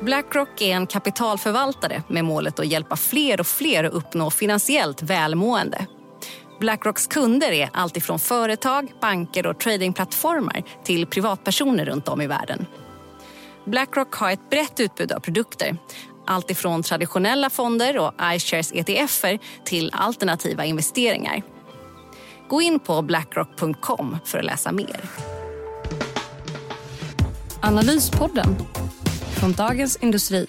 Blackrock är en kapitalförvaltare med målet att hjälpa fler och fler att uppnå finansiellt välmående. Blackrocks kunder är alltifrån företag, banker och tradingplattformar till privatpersoner runt om i världen. Blackrock har ett brett utbud av produkter. Alltifrån traditionella fonder och iShares ETFer till alternativa investeringar. Gå in på blackrock.com för att läsa mer. Analyspodden från Dagens Industri.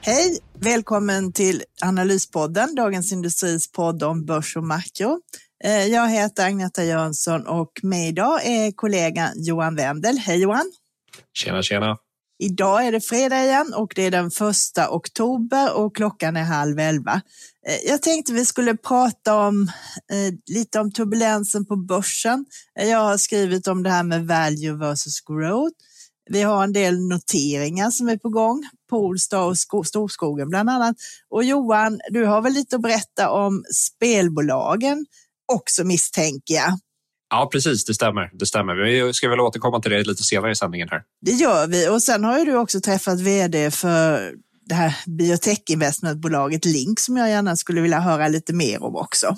Hej! Välkommen till Analyspodden, Dagens Industris podd om börs och makro. Eh, jag heter Agneta Jönsson och med idag är kollegan Johan Wendel. Hej Johan! Tjena, tjena! Idag är det fredag igen och det är den första oktober och klockan är halv elva. Eh, jag tänkte vi skulle prata om eh, lite om turbulensen på börsen. Jag har skrivit om det här med value versus growth. Vi har en del noteringar som är på gång, Polestar och Storskogen bland annat. Och Johan, du har väl lite att berätta om spelbolagen också misstänker jag. Ja, precis. Det stämmer. Det stämmer. Vi ska väl återkomma till det lite senare i sändningen här. Det gör vi. Och sen har ju du också träffat vd för det här biotech-investmentbolaget Link som jag gärna skulle vilja höra lite mer om också.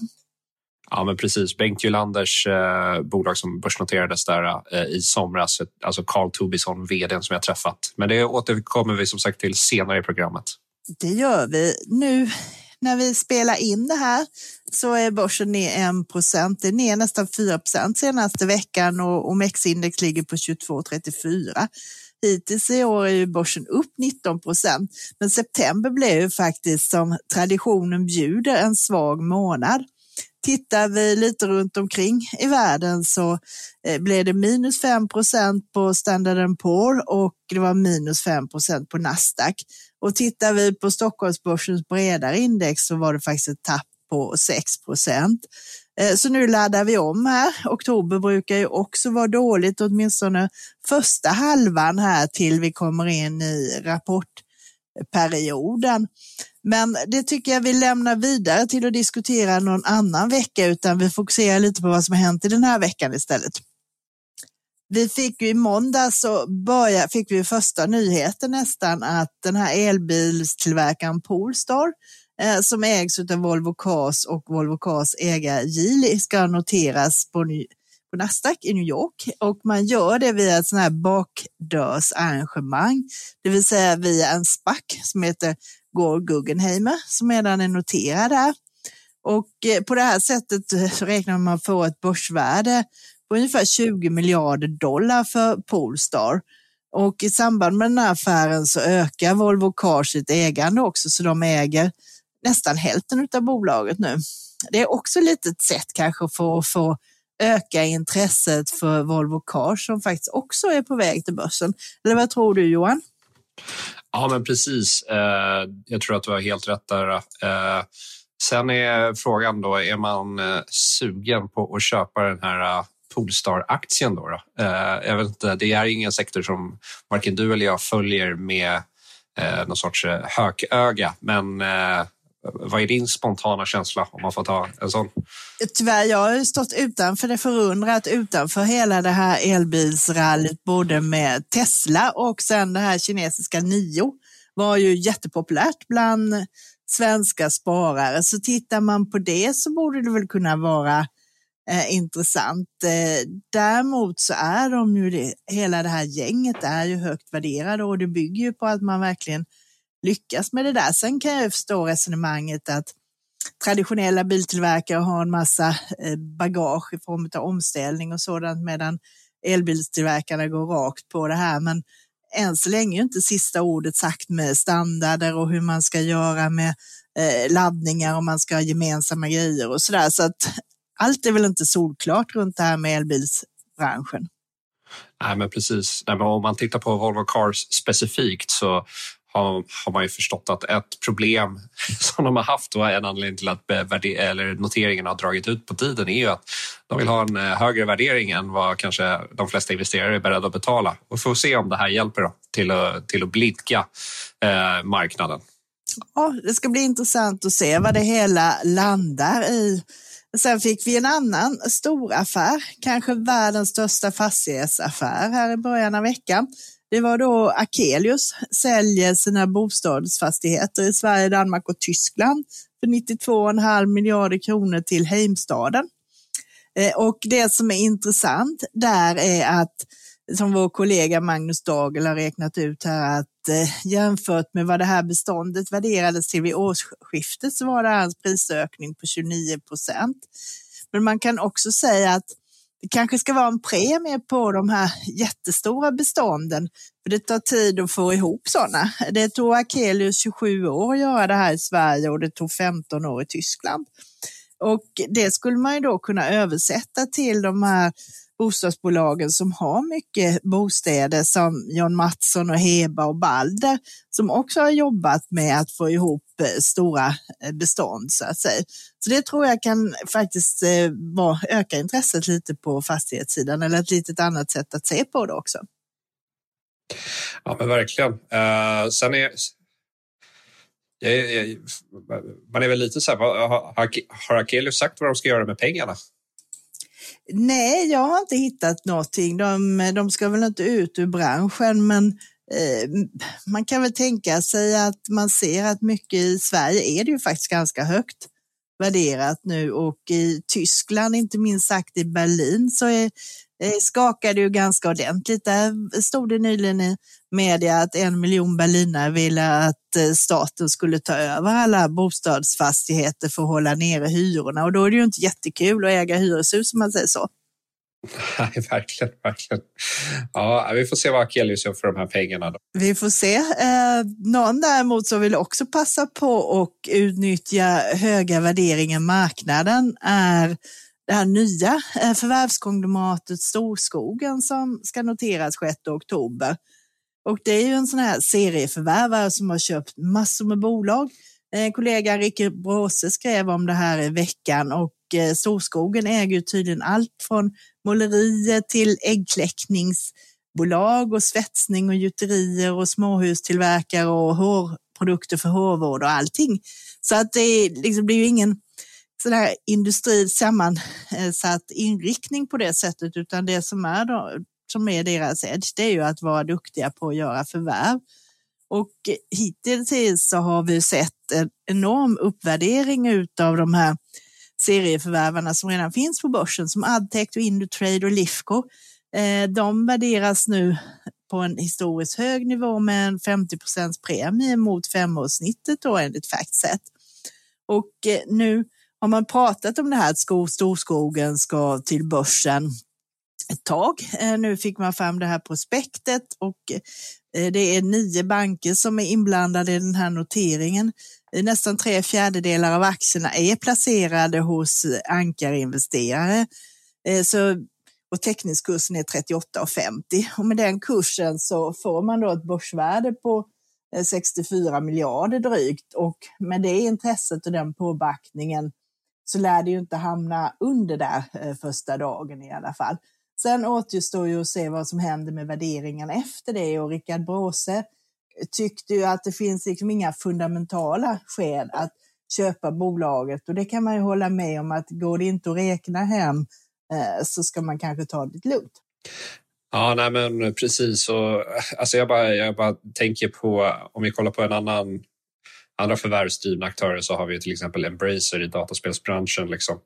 Ja, men precis. Bengt Julanders eh, bolag som börsnoterades där eh, i somras, alltså Carl Tobisson, vd som jag träffat. Men det återkommer vi som sagt till senare i programmet. Det gör vi. Nu när vi spelar in det här så är börsen ner 1 procent. Det är ner nästan 4 procent senaste veckan och OMX-index ligger på 22,34. Hittills i år är ju börsen upp 19 procent, men september blev ju faktiskt som traditionen bjuder en svag månad. Tittar vi lite runt omkring i världen så eh, blev det minus 5% på Standard Poor och det var minus 5% på Nasdaq. Och tittar vi på Stockholmsbörsens bredare index så var det faktiskt ett tapp på 6 eh, Så nu laddar vi om här. Oktober brukar ju också vara dåligt, åtminstone första halvan här till vi kommer in i rapportperioden. Men det tycker jag vi lämnar vidare till att diskutera någon annan vecka, utan vi fokuserar lite på vad som har hänt i den här veckan istället. Vi fick ju i måndags så börja, fick vi första nyheten nästan att den här elbilstillverkaren Polestar eh, som ägs av Volvo Cars och Volvo Cars ägare Geely ska noteras på, på Nasdaq i New York och man gör det via ett sånt här bakdörrsarrangemang, det vill säga via en SPAC som heter går Guggenheimer som redan är noterad där. Och eh, på det här sättet eh, så räknar man få ett börsvärde på ungefär 20 miljarder dollar för Polestar. Och i samband med den här affären så ökar Volvo Cars sitt ägande också, så de äger nästan hälften av bolaget nu. Det är också lite ett sätt kanske för att få öka intresset för Volvo Cars som faktiskt också är på väg till börsen. Eller vad tror du Johan? Ja, men precis. Eh, jag tror att du har helt rätt där. Eh. Sen är frågan då, är man eh, sugen på att köpa den här Polestar-aktien? Då, då? Jag vet inte, det är ingen sektor som varken du eller jag följer med någon sorts hököga, men vad är din spontana känsla om man får ta en sån? Tyvärr, jag har stått utanför det förundrat utanför hela det här elbilsrallyt, både med Tesla och sen det här kinesiska Nio var ju jättepopulärt bland svenska sparare. Så tittar man på det så borde det väl kunna vara eh, intressant. Eh, däremot så är de ju det, hela det här gänget är ju högt värderade och det bygger ju på att man verkligen lyckas med det där. Sen kan jag förstå resonemanget att traditionella biltillverkare har en massa eh, bagage i form av omställning och sådant medan elbilstillverkarna går rakt på det här. Men än så länge är inte sista ordet sagt med standarder och hur man ska göra med eh, laddningar och man ska ha gemensamma grejer och sådär. Så att allt är väl inte solklart runt det här med elbilsbranschen. Nej, men precis. Nej, men om man tittar på Volvo Cars specifikt så har, har man ju förstått att ett problem som de har haft och en anledning till att eller noteringen har dragit ut på tiden är ju att de vill ha en eh, högre värdering än vad kanske de flesta investerare är beredda att betala. Och får se om det här hjälper då, till, att, till att blidka eh, marknaden. Ja, det ska bli intressant att se vad det hela landar i. Sen fick vi en annan stor affär, kanske världens största fastighetsaffär här i början av veckan. Det var då Akelius säljer sina bostadsfastigheter i Sverige, Danmark och Tyskland för 92,5 miljarder kronor till Heimstaden. Eh, och det som är intressant där är att, som vår kollega Magnus Dagel har räknat ut här, att eh, jämfört med vad det här beståndet värderades till vid årsskiftet så var det en prisökning på 29 procent. Men man kan också säga att det kanske ska vara en premie på de här jättestora bestånden, för det tar tid att få ihop sådana. Det tog Akelius 27 år att göra det här i Sverige och det tog 15 år i Tyskland. Och det skulle man ju då kunna översätta till de här bostadsbolagen som har mycket bostäder som John Mattsson och Heba och Balder som också har jobbat med att få ihop stora eh, bestånd så att säga. Så det tror jag kan faktiskt eh, öka intresset lite på fastighetssidan eller ett litet annat sätt att se på det också. Ja men verkligen. Uh, sen är jag, jag, man är väl lite så här, har, Akelius sagt vad de ska göra med pengarna? Nej, jag har inte hittat någonting. De, de ska väl inte ut ur branschen, men eh, Eh, man kan väl tänka sig att man ser att mycket i Sverige är det ju faktiskt ganska högt värderat nu och i Tyskland, inte minst sagt i Berlin, så är, eh, skakade ju ganska ordentligt. Där stod det nyligen i media att en miljon berlinare ville att eh, staten skulle ta över alla bostadsfastigheter för att hålla nere hyrorna och då är det ju inte jättekul att äga hyreshus om man säger så. Nej, verkligen, verkligen. Ja, vi får se vad Akelius gör för de här pengarna. Då. Vi får se. Eh, någon däremot som vill också passa på och utnyttja höga värderingar i marknaden är det här nya eh, förvärvskonglomeratet Storskogen som ska noteras 6 oktober. Och det är ju en sån här serieförvärvare som har köpt massor med bolag. Eh, kollega, Rickard Bråse skrev om det här i veckan och eh, Storskogen äger ju tydligen allt från målerier till äggkläckningsbolag och svetsning och gjuterier och småhustillverkare och hårprodukter för hårvård och allting. Så att det liksom blir ju ingen sån här industri sammansatt inriktning på det sättet, utan det som är då, som är deras edge, det är ju att vara duktiga på att göra förvärv. Och hittills så har vi sett en enorm uppvärdering av de här serieförvärvarna som redan finns på börsen som Adtech och Indutrade och Lifco. Eh, de värderas nu på en historiskt hög nivå med en 50% premie mot femårssnittet då enligt Factset. Och eh, nu har man pratat om det här att storskogen ska till börsen ett tag. Eh, nu fick man fram det här prospektet och det är nio banker som är inblandade i den här noteringen. Nästan tre fjärdedelar av aktierna är placerade hos eh, ankarinvesterare. Eh, så, och teckningskursen är 38,50 och med den kursen så får man då ett börsvärde på eh, 64 miljarder drygt och med det intresset och den påbackningen så lär det ju inte hamna under där första dagen i alla fall. Sen återstår ju att se vad som händer med värderingen efter det och Rickard Bråse tyckte ju att det finns liksom inga fundamentala skäl att köpa bolaget och det kan man ju hålla med om att går det inte att räkna hem eh, så ska man kanske ta det lugnt. Ja, nej men precis. Och, alltså jag, bara, jag bara tänker på, om vi kollar på en annan andra förvärvsdrivna aktörer så har vi till exempel Embracer i dataspelsbranschen. Liksom.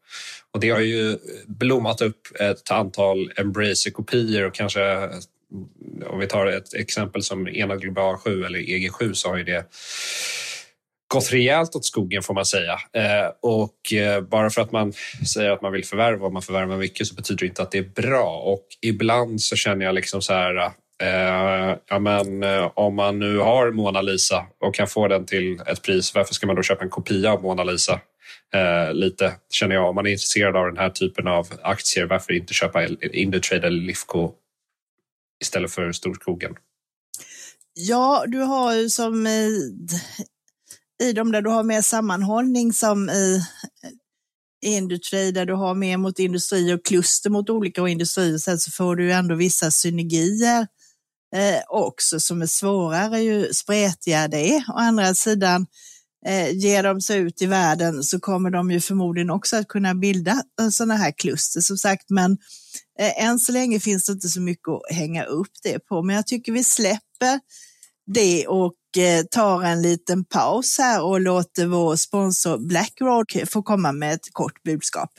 Och det har ju blommat upp ett antal Embracer-kopior och kanske om vi tar ett exempel som Enad Global 7 eller EG7 så har ju det gått rejält åt skogen får man säga. Eh, och eh, bara för att man säger att man vill förvärva och man förvärvar mycket så betyder det inte att det är bra. Och ibland så känner jag liksom så här eh, ja, men, eh, om man nu har Mona Lisa och kan få den till ett pris, varför ska man då köpa en kopia av Mona Lisa? Eh, lite känner jag. Om man är intresserad av den här typen av aktier, varför inte köpa Indutrade eller Lifco istället för storskogen? Ja, du har ju som i dem där du har mer sammanhållning som i industri där du har mer mot industri och kluster mot olika industrier, sen så får du ju ändå vissa synergier eh, också som är svårare ju spretigare det är. Å andra sidan, eh, ger de sig ut i världen så kommer de ju förmodligen också att kunna bilda eh, sådana här kluster som sagt, men eh, än så länge finns det inte så mycket att hänga upp det på. Men jag tycker vi släpper det och eh, tar en liten paus här och låter vår sponsor Blackrock få komma med ett kort budskap.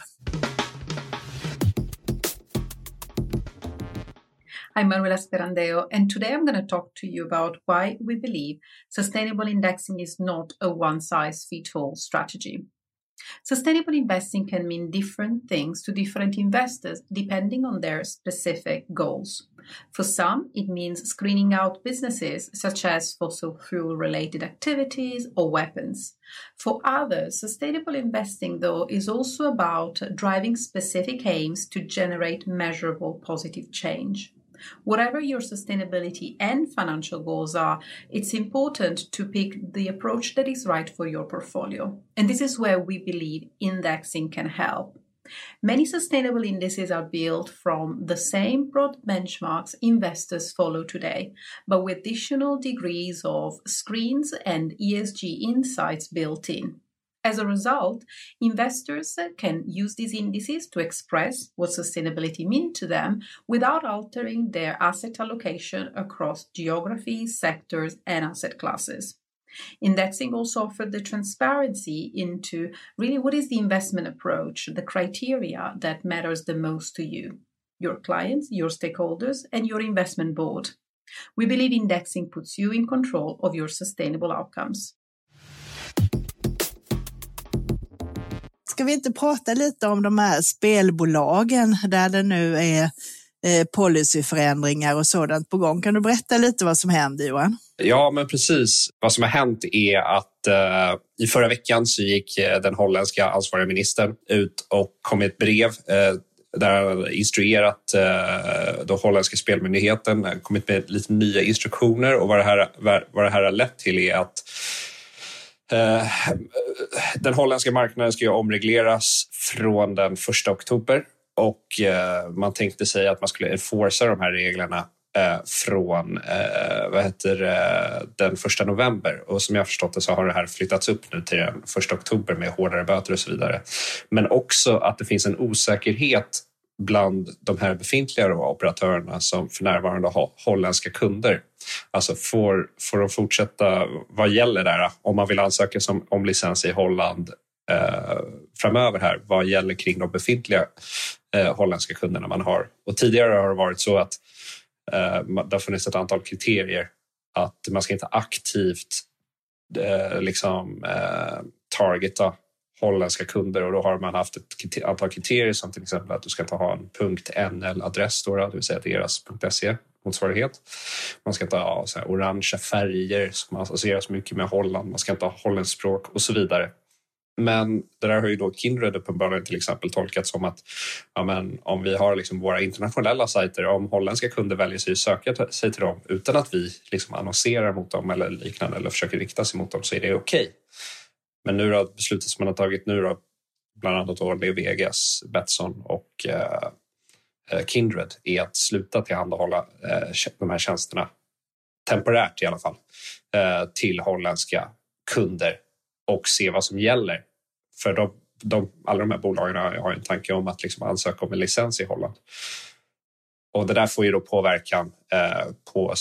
I'm Manuela Sperandeo, and today I'm going to talk to you about why we believe sustainable indexing is not a one size fits all strategy. Sustainable investing can mean different things to different investors depending on their specific goals. For some, it means screening out businesses such as fossil fuel related activities or weapons. For others, sustainable investing, though, is also about driving specific aims to generate measurable positive change. Whatever your sustainability and financial goals are, it's important to pick the approach that is right for your portfolio. And this is where we believe indexing can help. Many sustainable indices are built from the same broad benchmarks investors follow today, but with additional degrees of screens and ESG insights built in. As a result, investors can use these indices to express what sustainability means to them without altering their asset allocation across geographies, sectors, and asset classes. Indexing also offered the transparency into really what is the investment approach, the criteria that matters the most to you, your clients, your stakeholders, and your investment board. We believe indexing puts you in control of your sustainable outcomes. Ska vi inte prata lite om de här spelbolagen där det nu är eh, policyförändringar och sådant på gång? Kan du berätta lite vad som händer Johan? Ja, men precis. Vad som har hänt är att eh, i förra veckan så gick eh, den holländska ansvariga ministern ut och kom med ett brev eh, där han instruerat eh, den holländska spelmyndigheten, eh, kommit med lite nya instruktioner och vad det här, vad det här har lett till är att Eh, den holländska marknaden ska ju omregleras från den 1 oktober och eh, man tänkte sig att man skulle enforca de här reglerna eh, från vad heter den 1 november. Och som jag har förstått det så har det här flyttats upp nu till den 1 oktober med hårdare böter och så vidare. Men också att det finns en osäkerhet bland de här befintliga operatörerna som för närvarande har holländska kunder. Alltså får, får de fortsätta, vad gäller där om man vill ansöka som, om licens i Holland eh, framöver här, vad gäller kring de befintliga eh, holländska kunderna man har? Och tidigare har det varit så att eh, det har funnits ett antal kriterier att man ska inte aktivt eh, liksom eh, targeta holländska kunder och då har man haft ett antal kriterier som till exempel att du ska inte ha en .nl-adress, det vill säga deras .se motsvarighet. Man ska inte ha så här orangea färger som associeras mycket med Holland. Man ska inte ha holländskt språk och så vidare. Men det där har ju då Kindred uppenbarligen till exempel tolkat som att ja, men, om vi har liksom våra internationella sajter, om holländska kunder väljer sig att söka sig till dem utan att vi liksom annonserar mot dem eller liknande eller försöker rikta sig mot dem så är det okej. Okay. Men nu då, beslutet som man har tagit nu då, bland annat då Vegas, Betsson och eh, eh, Kindred är att sluta tillhandahålla eh, de här tjänsterna temporärt i alla fall eh, till holländska kunder och se vad som gäller. För de, de, alla de här bolagen har en tanke om att liksom ansöka om en licens i Holland. Och det där får ju då påverkan eh, på,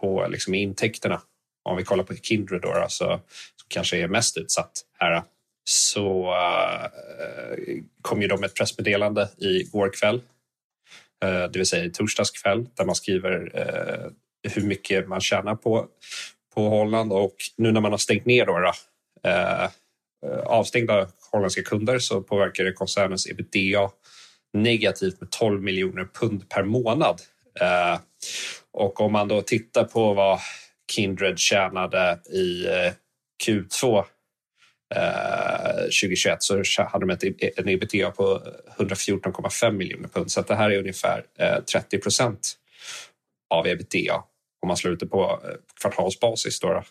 på liksom intäkterna. Om vi kollar på Kindred då, så kanske är mest utsatt här så uh, kom ju de ett pressmeddelande igår kväll, uh, det vill säga i torsdags kväll, där man skriver uh, hur mycket man tjänar på, på Holland och nu när man har stängt ner då, uh, avstängda holländska kunder så påverkar det koncernens ebitda negativt med 12 miljoner pund per månad. och om man då tittar på vad Kindred tjänade i Q2 eh, 2021 så hade de ett, en ebitda på 114,5 miljoner pund. Så det här är ungefär eh, 30 procent av ebitda om man slår ut det på eh, kvartalsbasis. Då, då.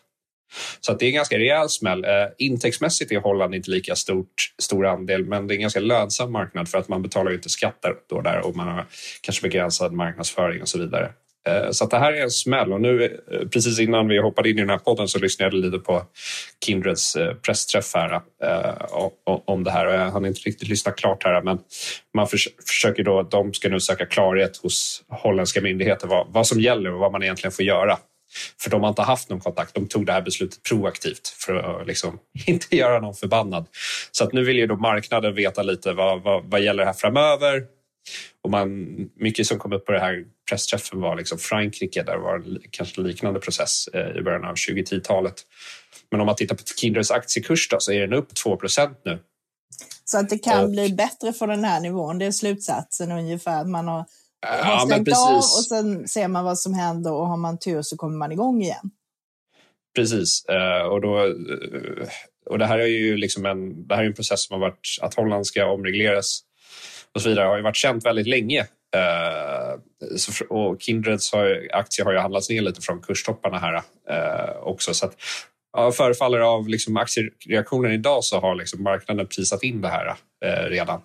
Så att det är en ganska rejäl smäll. Eh, intäktsmässigt är Holland inte lika stort, stor andel, men det är en ganska lönsam marknad för att man betalar inte skatter då där och man har kanske begränsad marknadsföring och så vidare. Eh, så att det här är en smäll och nu eh, precis innan vi hoppade in i den här podden så lyssnade jag lite på Kindreds eh, pressträff här om det här och jag hann inte riktigt lyssna klart här men man försöker då, de ska nu söka klarhet hos holländska myndigheter vad, vad som gäller och vad man egentligen får göra. För de har inte haft någon kontakt. De tog det här beslutet proaktivt för att liksom inte göra någon förbannad. Så att nu vill ju då marknaden veta lite vad, vad, vad gäller här framöver. Och man, mycket som kom upp på det här pressträffen var liksom Frankrike, där var det kanske en liknande process eh, i början av 2010-talet. Men om man tittar på Kindreds aktiekurs då, så är den upp 2% nu. Så att det kan och, bli bättre för den här nivån, det är slutsatsen ungefär. Man har, har stängt av och sen ser man vad som händer och har man tur så kommer man igång igen. Precis, eh, och, då, eh, och det här är ju liksom en, det här är en process som har varit att Holland ska omregleras och så vidare har ju varit känt väldigt länge. Eh, och Kindreds har, har ju handlats ner lite från kurstopparna här eh, också. Så att, ja, förefaller av liksom aktiereaktionen idag så har liksom marknaden prisat in det här eh, redan.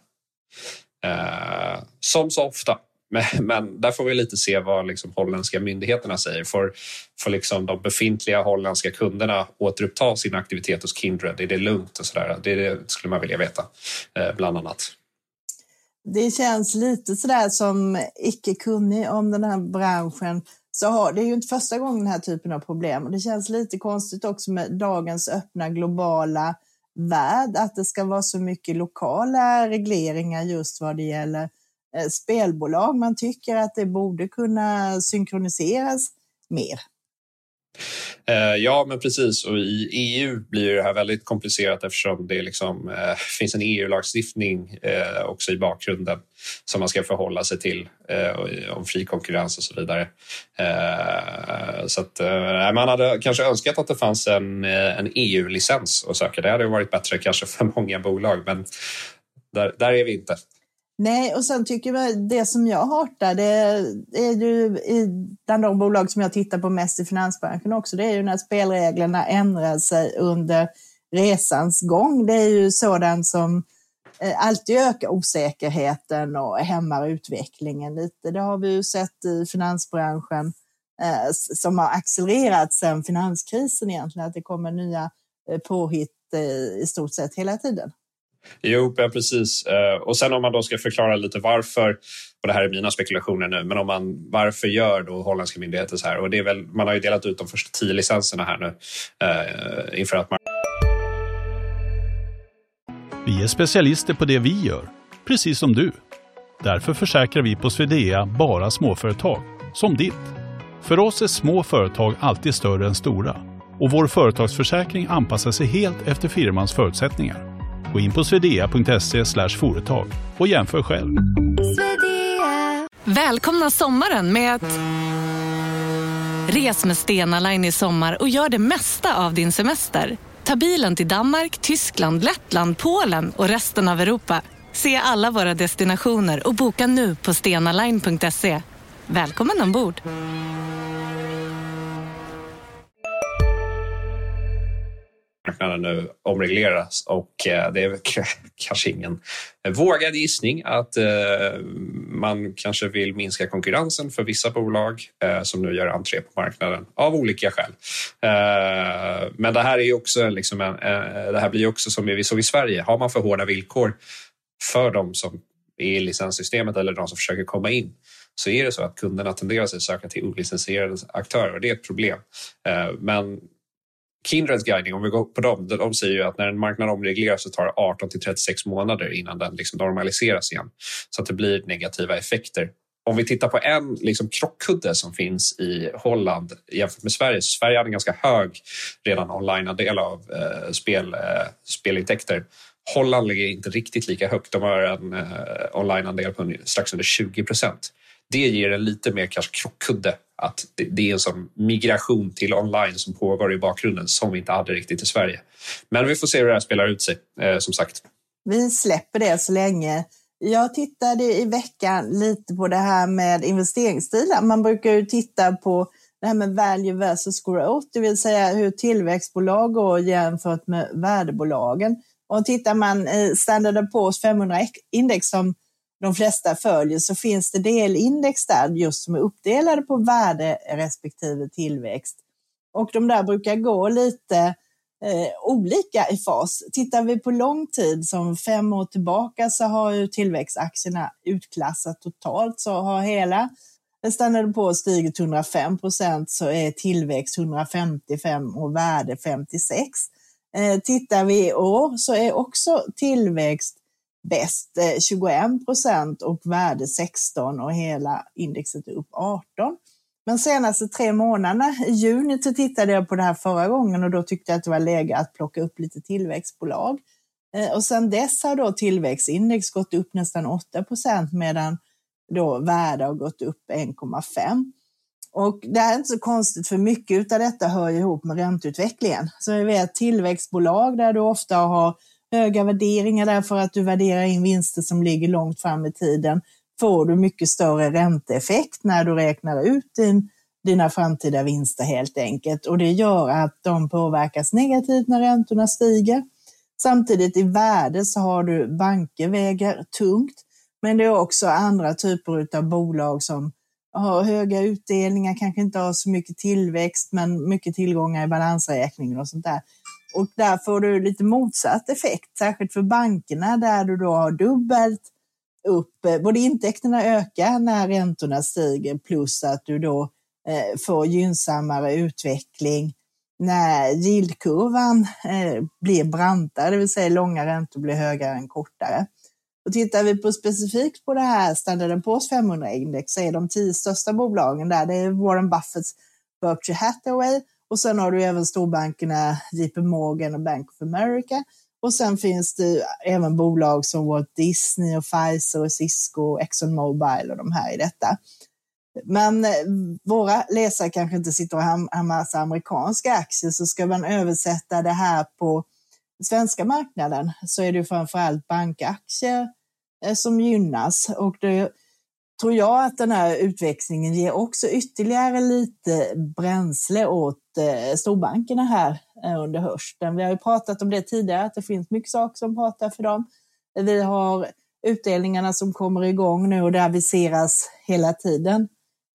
som så ofta. Men, men, där får vi lite se vad liksom holländska myndigheterna säger. Får, får liksom de befintliga holländska kunderna återuppta sin aktivitet hos Kindred? Är det lugnt? och så där? Det, det skulle man vilja veta, bland annat det känns lite sådär som icke kunnig om den här branschen. Så har, det är ju inte första gången den här typen av problem och det känns lite konstigt också med dagens öppna globala värld att det ska vara så mycket lokala regleringar just vad det gäller eh, spelbolag. Man tycker att det borde kunna synkroniseras mer. Eh, ja, men precis. Och i EU blir det här väldigt komplicerat eftersom det liksom, eh, finns en EU-lagstiftning eh, också i bakgrunden som man ska förhålla sig till eh, eh om fri konkurrens och så vidare. Eh, så att, eh, man hade kanske önskat att det fanns en, eh, en EU-licens att söka. Det hade varit bättre kanske för många bolag, men där, där är vi inte. Nej, och sen tycker jag det som jag hatar, det är ju bland de bolag som jag tittar på mest i finansbranschen också, det är ju när spelreglerna ändrar sig under resans gång. Det är ju sådant som eh, alltid ökar osäkerheten och hämmar utvecklingen lite. Det har vi ju sett i finansbranschen eh, som har accelererat sedan finanskrisen egentligen, att det kommer nya eh, påhitt i stort sett hela tiden. Jo, ja, precis. Eh, och sen om man då ska förklara lite varför, och det här är mina spekulationer nu, men om man, varför gör då holländska myndigheter så här? Och det är väl, man har ju delat ut de första tio licenserna här nu eh, inför att man... Vi är specialister på det vi gör, precis som du. Därför försäkrar vi på Swedea bara småföretag, som ditt. För oss är små företag alltid större än stora och vår företagsförsäkring anpassar sig helt efter firmans förutsättningar. Gå in på swedea.se företag och jämför själv. Välkomna sommaren med att... Res med Stena Line i sommar och gör det mesta av din semester. Ta bilen till Danmark, Tyskland, Lettland, Polen och resten av Europa. Se alla våra destinationer och boka nu på stenaline.se. Välkommen ombord! Marknaden nu omregleras och eh, det är kanske ingen vågad gissning att eh, man kanske vill minska konkurrensen för vissa bolag eh, som nu gör entré på marknaden av olika skäl. Men det här är ju också liksom en, det här blir också som vi såg i Sverige. Har man för hårda villkor för de som är i licenssystemet eller de som försöker komma in så är det så att kunderna tenderar att söka till olicensierade aktörer och det är ett problem. Men Kindreds guidning, om vi går på dem, de säger ju att när en marknad omregleras så tar det 18 till 36 månader innan den liksom normaliseras igen. Så att det blir negativa effekter. Om vi tittar på en liksom krockkudde som finns i Holland jämfört med Sverige. Sverige hade en ganska hög redan online-andel av eh, spel, eh, spelintäkter. Holland ligger inte riktigt lika högt. De har en eh, online-andel på strax under 20 procent. Det ger en lite mer kanske krockkudde att det, är en sån migration till online som pågår i bakgrunden som vi inte hade riktigt i Sverige. Men vi får se hur det här spelar ut sig, eh, som sagt. Vi släpper det så länge. Jag tittade i veckan lite på det här med investeringsstilar. Man brukar ju titta på det här med value versus growth, det vill säga hur tillväxtbolag går jämfört med värdebolagen. Och tittar man i Standard Poor's 500-index som de flesta följer så finns det delindex där just som är uppdelade på värde respektive tillväxt. Och de där brukar gå lite eh, olika i fas. Tittar vi på lång tid, som fem år tillbaka, så har ju tillväxtaktierna utklassat totalt. Så har hela Standard på stigit 105 procent så är tillväxt 155 och värde 56. Eh, tittar vi i år så är också tillväxt bäst eh, 21 procent och värde 16 och hela indexet är upp 18. Men senaste tre månaderna, i juni, så tittade jag på det här förra gången och då tyckte jag att det var läge att plocka upp lite tillväxtbolag. Eh, och sedan dess har då tillväxtindex gått upp nästan 8 procent medan då värde har gått upp 1,5. Och det här är inte så konstigt för mycket av detta hör ihop med ränteutvecklingen. Så vi vet tillväxtbolag där du ofta har höga värderingar därför att du värderar in vinster som ligger långt fram i tiden får du mycket större ränteeffekt när du räknar ut din, dina framtida vinster helt enkelt. Och det gör att de påverkas negativt när räntorna stiger. Samtidigt i värde så har du banker väger tungt, men det är också andra typer av bolag som har höga utdelningar, kanske inte har så mycket tillväxt, men mycket tillgångar i balansräkningen och sånt där. Och där får du lite motsatt effekt, särskilt för bankerna där du då har dubbelt upp, eh, både intäkterna ökar när räntorna stiger plus att du då eh, får gynnsammare utveckling. När yieldkurvan eh, blir brantare, det vill säga långa räntor blir högre än kortare. Och tittar vi på specifikt på det här Standard Poor's 500-index så är de tio största bolagen där, det är Warren Buffetts Berkshire Hathaway och sen har du även storbankerna JP Morgan och Bank of America. Och sen finns det även bolag som Walt Disney och Pfizer och Cisco och Exxon Mobil och de här i detta. Men eh, våra läsare kanske inte sitter och har en massa amerikanska aktier, så ska man översätta det här på svenska marknaden så är det framförallt bankaktier eh, som gynnas. Och det tror jag att den här utväxlingen ger också ytterligare lite bränsle åt Eh, storbankerna här eh, under hösten. Vi har ju pratat om det tidigare, att det finns mycket saker som pratar för dem. Vi har utdelningarna som kommer igång nu och det aviseras hela tiden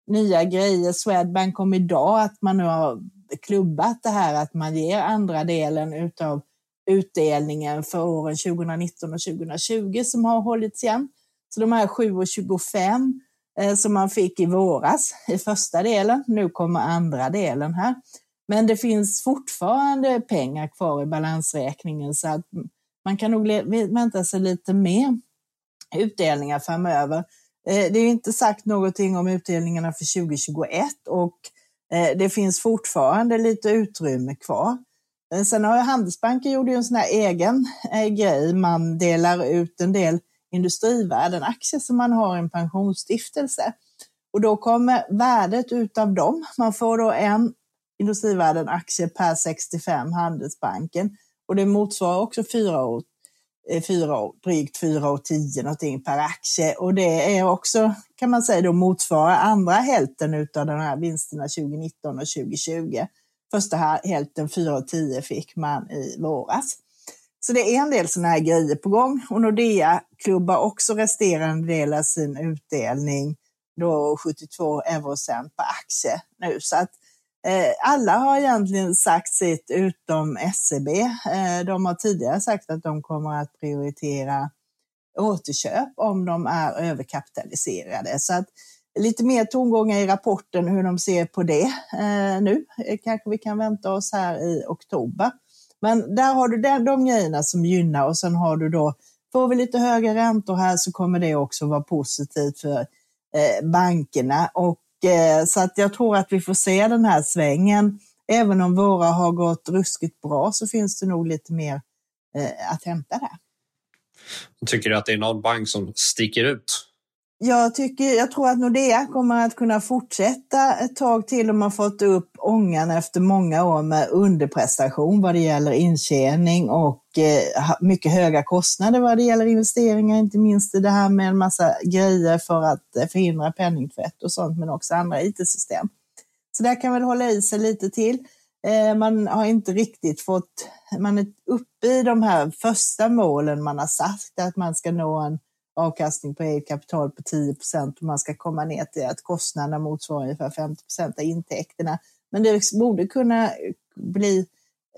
nya grejer. Swedbank kom idag att man nu har klubbat det här att man ger andra delen utav utdelningen för åren 2019 och 2020 som har hållits igen. Så de här 7,25 eh, som man fick i våras i första delen, nu kommer andra delen här. Men det finns fortfarande pengar kvar i balansräkningen så att man kan nog vänta sig lite mer utdelningar framöver. Eh, det är inte sagt någonting om utdelningarna för 2021 och eh, det finns fortfarande lite utrymme kvar. Eh, sen har Handelsbanken gjort en sån här egen grej. Man delar ut en del Industrivärden-aktier som man har i en pensionsstiftelse. Och då kommer värdet utav dem, man får då en Industrivärden aktier per 65 Handelsbanken och det motsvarar också fyra år, eh, fyra år, drygt 4 och 10 någonting per aktie och det är också kan man säga då motsvarar andra hälften av de här vinsterna 2019 och 2020. Första hälften 4 och 10 fick man i våras. Så det är en del sådana här grejer på gång och Nordea klubbar också resterande del av sin utdelning, då 72 eurocent per aktie nu. Så att Eh, alla har egentligen sagt sitt utom SEB. Eh, de har tidigare sagt att de kommer att prioritera återköp om de är överkapitaliserade. Så att lite mer tongångar i rapporten hur de ser på det eh, nu. Kanske vi kan vänta oss här i oktober. Men där har du de, de grejerna som gynnar och sen har du då, får vi lite högre räntor här så kommer det också vara positivt för bankerna. Och, Eh, så att jag tror att vi får se den här svängen. Även om våra har gått ruskigt bra så finns det nog lite mer eh, att hämta där. Tycker du att det är någon bank som sticker ut? Jag, tycker, jag tror att Nordea kommer att kunna fortsätta ett tag till. De har fått upp ångan efter många år med underprestation vad det gäller intjäning och eh, mycket höga kostnader vad det gäller investeringar, inte minst i det här med en massa grejer för att eh, förhindra penningtvätt och sånt, men också andra IT-system. Så där kan väl hålla i sig lite till. Eh, man har inte riktigt fått, man är uppe i de här första målen man har sagt, att man ska nå en avkastning på eget kapital på 10 procent och man ska komma ner till att kostnaderna motsvarar ungefär 50 procent av intäkterna. Men det borde kunna bli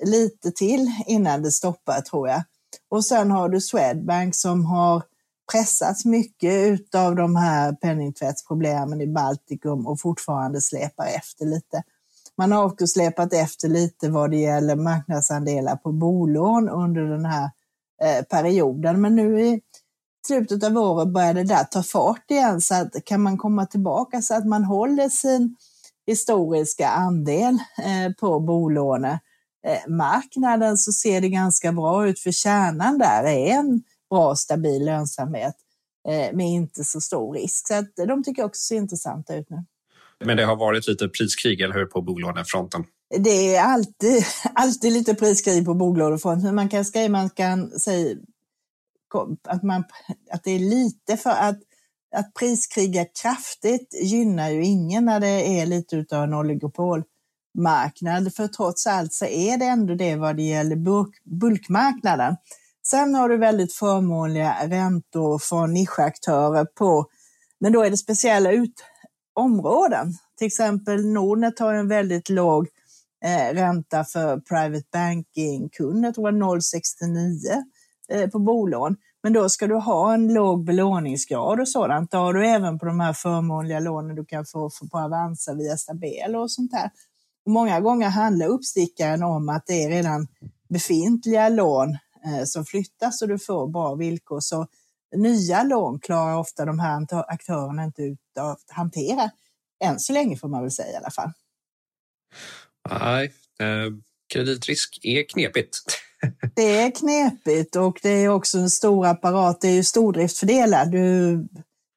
lite till innan det stoppar tror jag. Och sen har du Swedbank som har pressats mycket av de här penningtvättsproblemen i Baltikum och fortfarande släpar efter lite. Man har också släpat efter lite vad det gäller marknadsandelar på bolån under den här eh, perioden. Men nu är slutet av året börjar det där ta fart igen så att kan man komma tillbaka så att man håller sin historiska andel eh, på bolånemarknaden så ser det ganska bra ut för kärnan där är en bra stabil lönsamhet eh, med inte så stor risk. Så att de tycker också ser intressanta ut nu. Men det har varit lite priskrig, eller hur, på bolånefronten? Det är alltid, alltid lite priskrig på bolånefronten. Man kan man kan säga att, man, att det är lite för att, att priskriga kraftigt gynnar ju ingen när det är lite av en oligopolmarknad. För trots allt så är det ändå det vad det gäller bulk, bulkmarknaden. Sen har du väldigt förmånliga räntor från nischaktörer på, men då är det speciella ut, områden. Till exempel Nordnet har en väldigt låg eh, ränta för private banking-kunder, jag tror 0,69 Eh, på bolån. Men då ska du ha en låg belåningsgrad och sådant. Det har du även på de här förmånliga lånen du kan få på Avanza via Stabel och sånt där. Och många gånger handlar uppstickaren om att det är redan befintliga lån eh, som flyttas och du får bra villkor. Så nya lån klarar ofta de här aktörerna inte ut att hantera. Än så länge får man väl säga i alla fall. Nej, eh, kreditrisk är knepigt det är knepigt och det är också en stor apparat. Det är ju stordriftsfördelar. Du,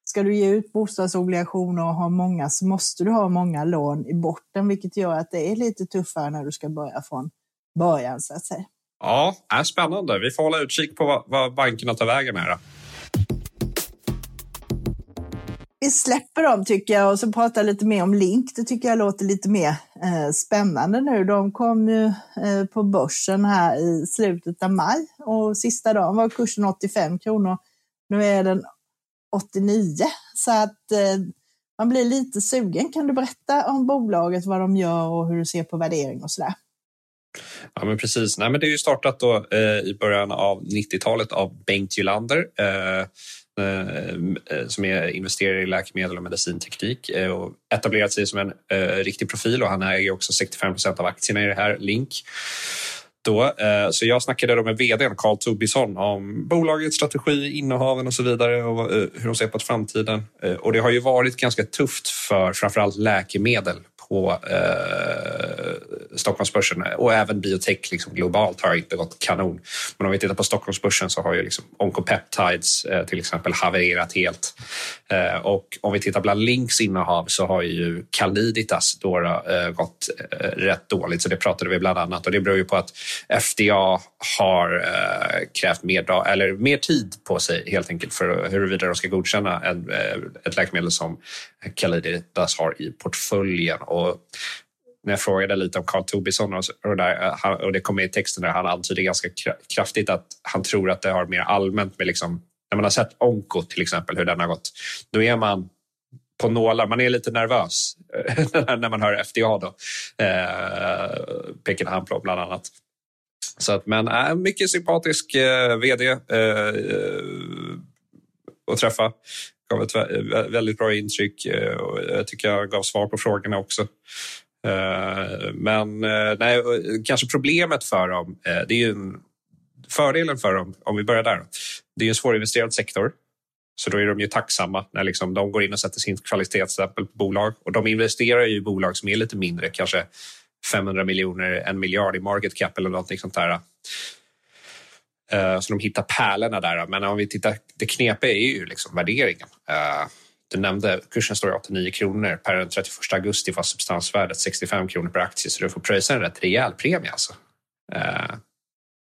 ska du ge ut bostadsobligationer och ha många så måste du ha många lån i botten, vilket gör att det är lite tuffare när du ska börja från början så att säga. Ja, är spännande. Vi får hålla utkik på vad, vad bankerna tar vägen här. Då vi släpper dem tycker jag och så pratar lite mer om Link. Det tycker jag låter lite mer eh, spännande nu. De kom ju eh, på börsen här i slutet av maj och sista dagen var kursen 85 kronor. Nu är den 89 så att eh, man blir lite sugen. Kan du berätta om bolaget, vad de gör och hur du ser på värdering och sådär? Ja, men precis. Nej, men det är ju startat då, eh, i början av 90-talet av Bengt Gylander. Eh, Eh, eh, som är investerare i läkemedel och medicinteknik eh, och etablerat sig som en riktig profil och han äger också 65 procent av aktierna i det här Link. Då, så jag snackade då med vdn Carl Tobisson om bolagets strategi, innehaven och så vidare och hur de ser på framtiden. Och det har ju varit ganska tufft för framförallt läkemedel på eh, Stockholmsbörsen och även biotech liksom globalt har inte gått kanon. Men om vi tittar på Stockholmsbörsen så har ju liksom Oncopeptides eh, till exempel havererat helt. Eh, och om vi tittar bland Links innehav så har ju Caliditas då, eh, gått eh, rätt dåligt, så det pratade vi bland annat och det beror ju på att FDA har eh, krävt mer, eller mer tid på sig helt enkelt för huruvida de ska godkänna en, eh, ett läkemedel som Caliditas har i portföljen. Och när jag frågade lite om Carl Tobisson och, och, där, eh, och det kom med i texten där han antyder ganska kraftigt att han tror att det har mer allmänt med liksom, när man har sett Onko till exempel, hur den har gått, då är man på nålar. Man är lite nervös när man hör FDA då. Eh, pekade han på bland annat. Så att, men äh, mycket sympatisk eh, vd eh, eh, att träffa gav ett väldigt bra intryck eh, och jag tycker jag gav svar på frågorna också. Eh, men eh, nej, kanske problemet för dem, det är ju en, fördelen för dem, om vi börjar där, det är en svårinvesterad sektor. Så då är de ju tacksamma när liksom de går in och sätter sin kvalitetsstämpel på bolag. Och de investerar ju i bolag som är lite mindre, kanske 500 miljoner, en miljard i market cap eller någonting sånt där. Eh, så de hittar pärlorna där. Men om vi tittar, det knepiga är ju liksom värderingen. Eh, du nämnde kursen står i 89 kronor. Per den 31 augusti var substansvärdet 65 kronor per aktie så du får pröjsa en rätt rejäl premie. Alltså. Eh,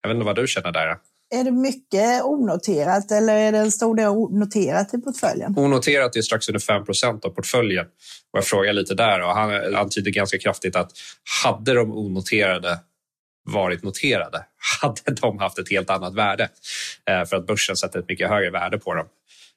jag vet inte vad du känner där. Är det mycket onoterat eller är det en stor del noterat i portföljen? Onoterat är strax under 5 av portföljen. Och jag frågar lite där och han antyder ganska kraftigt att hade de onoterade varit noterade hade de haft ett helt annat värde eh, för att börsen sätter ett mycket högre värde på dem.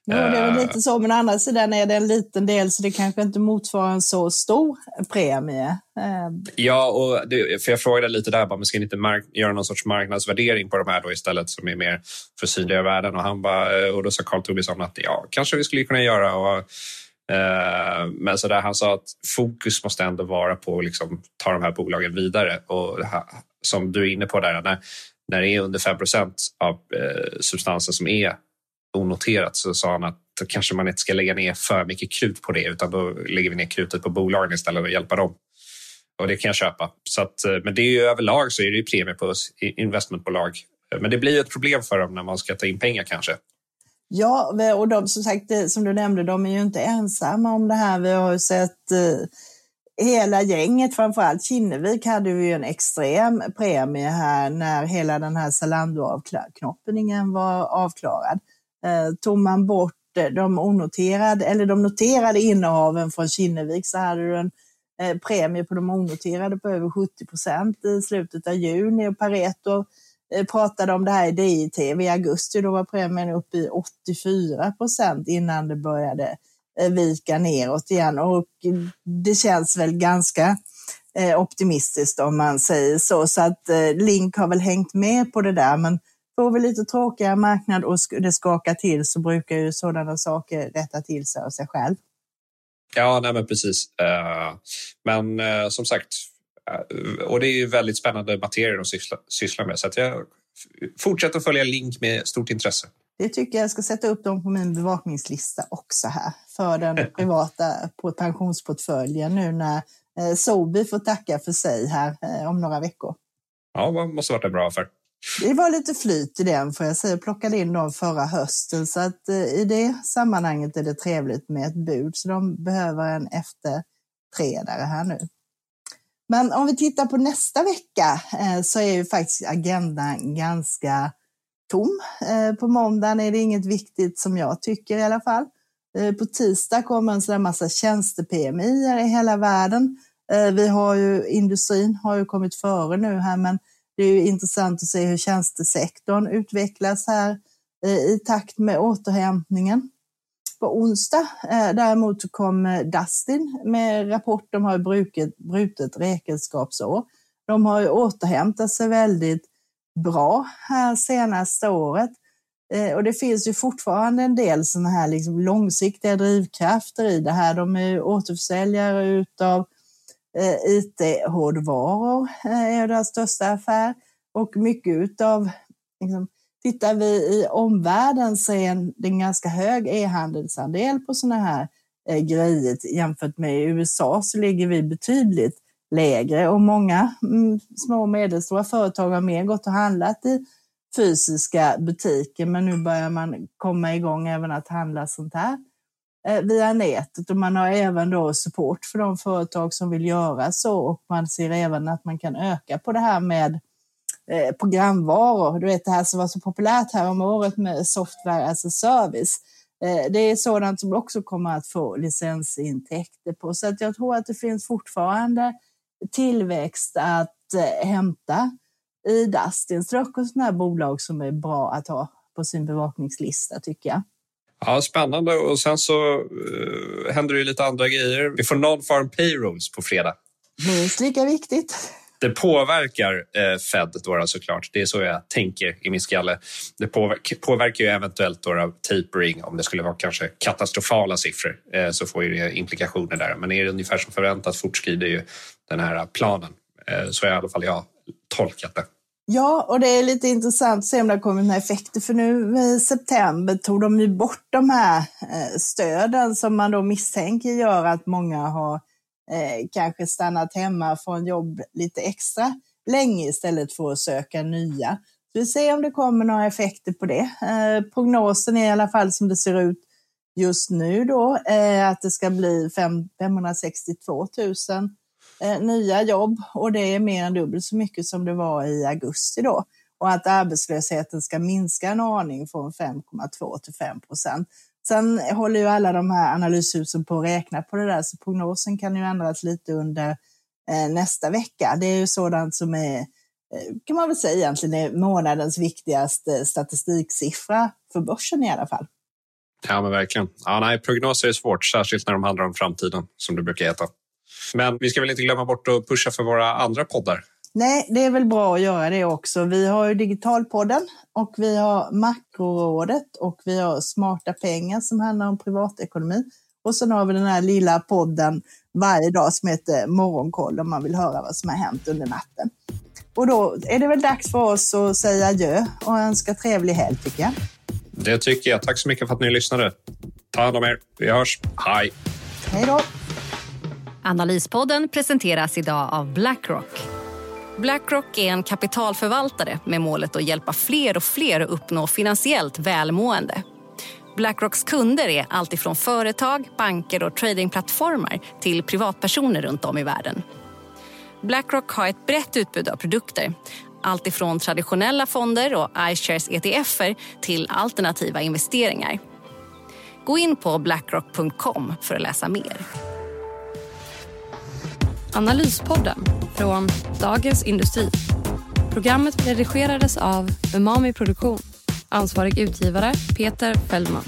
Ja, det är väl lite så, men å andra sidan är det en liten del så det kanske inte motsvarar en så stor premie. Eh, ja, och det, för jag frågade lite där, men ska ni inte göra någon sorts marknadsvärdering på de här då istället som är mer för synliga värden? Och, han bara, eh, och då sa Carl Tobisson att ja, kanske vi skulle kunna göra. Och, eh, men så där, han sa att fokus måste ändå vara på att liksom, ta de här bolagen vidare. Och som du är inne på där, när, när det är under 5% av eh, substansen som är onoterat så sa han att då kanske man inte ska lägga ner för mycket krut på det utan då lägger vi ner krutet på bolagen istället och hjälpa dem. Och det kan jag köpa. Så att, eh, men det är ju överlag så är det ju premie på investmentbolag. Eh, men det blir ett problem för dem när man ska ta in pengar kanske. Ja, och de, som sagt, eh, som du nämnde, de är ju inte ensamma om det här. Vi har ju sett eh, hela gänget, framförallt Kinnevik, hade ju en extrem premie här när hela den här Zalando-avknoppningen var avklarad. Eh, tog man bort eh, de onoterade, eller de noterade innehaven från Kinnevik så hade du en eh, premie på de onoterade på över 70 procent i slutet av juni och Pareto pratade om det här i DI-TV i augusti. Då var premien uppe i 84 procent innan det började vika neråt igen och det känns väl ganska optimistiskt om man säger så. Så att Link har väl hängt med på det där men Får vi lite tråkigare marknad och det skakar till så brukar ju sådana saker rätta till sig av sig själv. Ja, nej men precis. Eh, men eh, som sagt, eh, och det är ju väldigt spännande materier att syssla, syssla med så att jag fortsätter att följa Link med stort intresse. Det tycker jag ska sätta upp dem på min bevakningslista också här för den privata pensionsportföljen nu när Sobi får tacka för sig här om några veckor. Ja, det måste varit en bra affär. Det var lite flyt i den får jag säga. Jag plockade in dem förra hösten så att eh, i det sammanhanget är det trevligt med ett bud. Så de behöver en efterträdare här nu. Men om vi tittar på nästa vecka eh, så är ju faktiskt agendan ganska tom. Eh, på måndagen är det inget viktigt som jag tycker i alla fall. Eh, på tisdag kommer en sån massa tjänste-PMI i hela världen. Eh, vi har ju, industrin har ju kommit före nu här men det är intressant att se hur tjänstesektorn utvecklas här eh, i takt med återhämtningen. På onsdag eh, däremot så kom eh, Dustin med rapport. De har brutet, brutet räkenskapsår. De har ju återhämtat sig väldigt bra här senaste året. Och det finns ju fortfarande en del sådana här liksom långsiktiga drivkrafter i det här. De är återförsäljare utav Eh, IT-hårdvaror eh, är deras största affär. Och mycket utav, liksom, tittar vi i omvärlden så är det en ganska hög e-handelsandel på sådana här eh, grejer. Jämfört med i USA så ligger vi betydligt lägre. Och många mm, små och medelstora företag har mer gått och handlat i fysiska butiker. Men nu börjar man komma igång även att handla sånt här. Eh, Eh, via nätet och man har även då support för de företag som vill göra så och man ser även att man kan öka på det här med eh, programvaror. Du vet det här som var så populärt här om året med software as a service. Eh, det är sådant som också kommer att få licensintäkter på så att jag tror att det finns fortfarande tillväxt att eh, hämta i Dustin. Struck och sådana här bolag som är bra att ha på sin bevakningslista tycker jag. Ja, spännande. Och sen så uh, händer det lite andra grejer. Vi får non-farm payrolls på fredag. Minst lika viktigt. Det påverkar eh, Fed då, såklart. Det är så jag tänker i min skalle. Det påverkar, påverkar ju eventuellt då, tapering om det skulle vara kanske katastrofala siffror eh, så får ju det implikationer där. Men är det ungefär som förväntat fortskrider ju den här planen. Eh, så har i alla fall jag tolkat det. Ja, och det är lite intressant att se om det har kommit några effekter, för nu i september tog de ju bort de här eh, stöden som man då misstänker gör att många har eh, kanske stannat hemma från jobb lite extra länge istället för att söka nya. Så vi ser om det kommer några effekter på det. Eh, prognosen är i alla fall som det ser ut just nu då, eh, att det ska bli 5, 562 000 eh, nya jobb och det är mer än dubbelt så mycket som det var i augusti då. och att arbetslösheten ska minska en aning från 5,2 till 5 procent. Sen håller ju alla de här analyshusen på att räkna på det där, så prognosen kan ju ändras lite under eh, nästa vecka. Det är ju sådant som är, eh, kan man väl säga egentligen, är månadens viktigaste eh, statistiksiffra för börsen i alla fall. Ja, men verkligen. Ja, nej, prognoser är svårt, särskilt när de handlar om framtiden, som det brukar heta. Men vi ska väl inte glömma bort att pusha för våra andra poddar. Nej, det är väl bra att göra det också. Vi har ju Digitalpodden och vi har Makrorådet och vi har Smarta pengar som handlar om privatekonomi. Och sen har vi den här lilla podden varje dag som heter Morgonkoll om man vill höra vad som har hänt under natten. Och då är det väl dags för oss att säga adjö och önska trevlig helg tycker jag. Det tycker jag. Tack så mycket för att ni lyssnade. Ta hand om er. Vi hörs. Hej! Hej då! Analyspodden presenteras idag av Blackrock. Blackrock är en kapitalförvaltare med målet att hjälpa fler och fler att uppnå finansiellt välmående. Blackrocks kunder är alltifrån företag, banker och tradingplattformar till privatpersoner runt om i världen. Blackrock har ett brett utbud av produkter alltifrån traditionella fonder och iShares ETFer till alternativa investeringar. Gå in på blackrock.com för att läsa mer. Analyspodden från Dagens Industri. Programmet redigerades av Umami Produktion. Ansvarig utgivare Peter Fellman.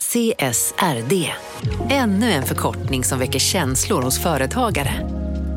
CSRD. Ännu en förkortning som väcker känslor hos företagare.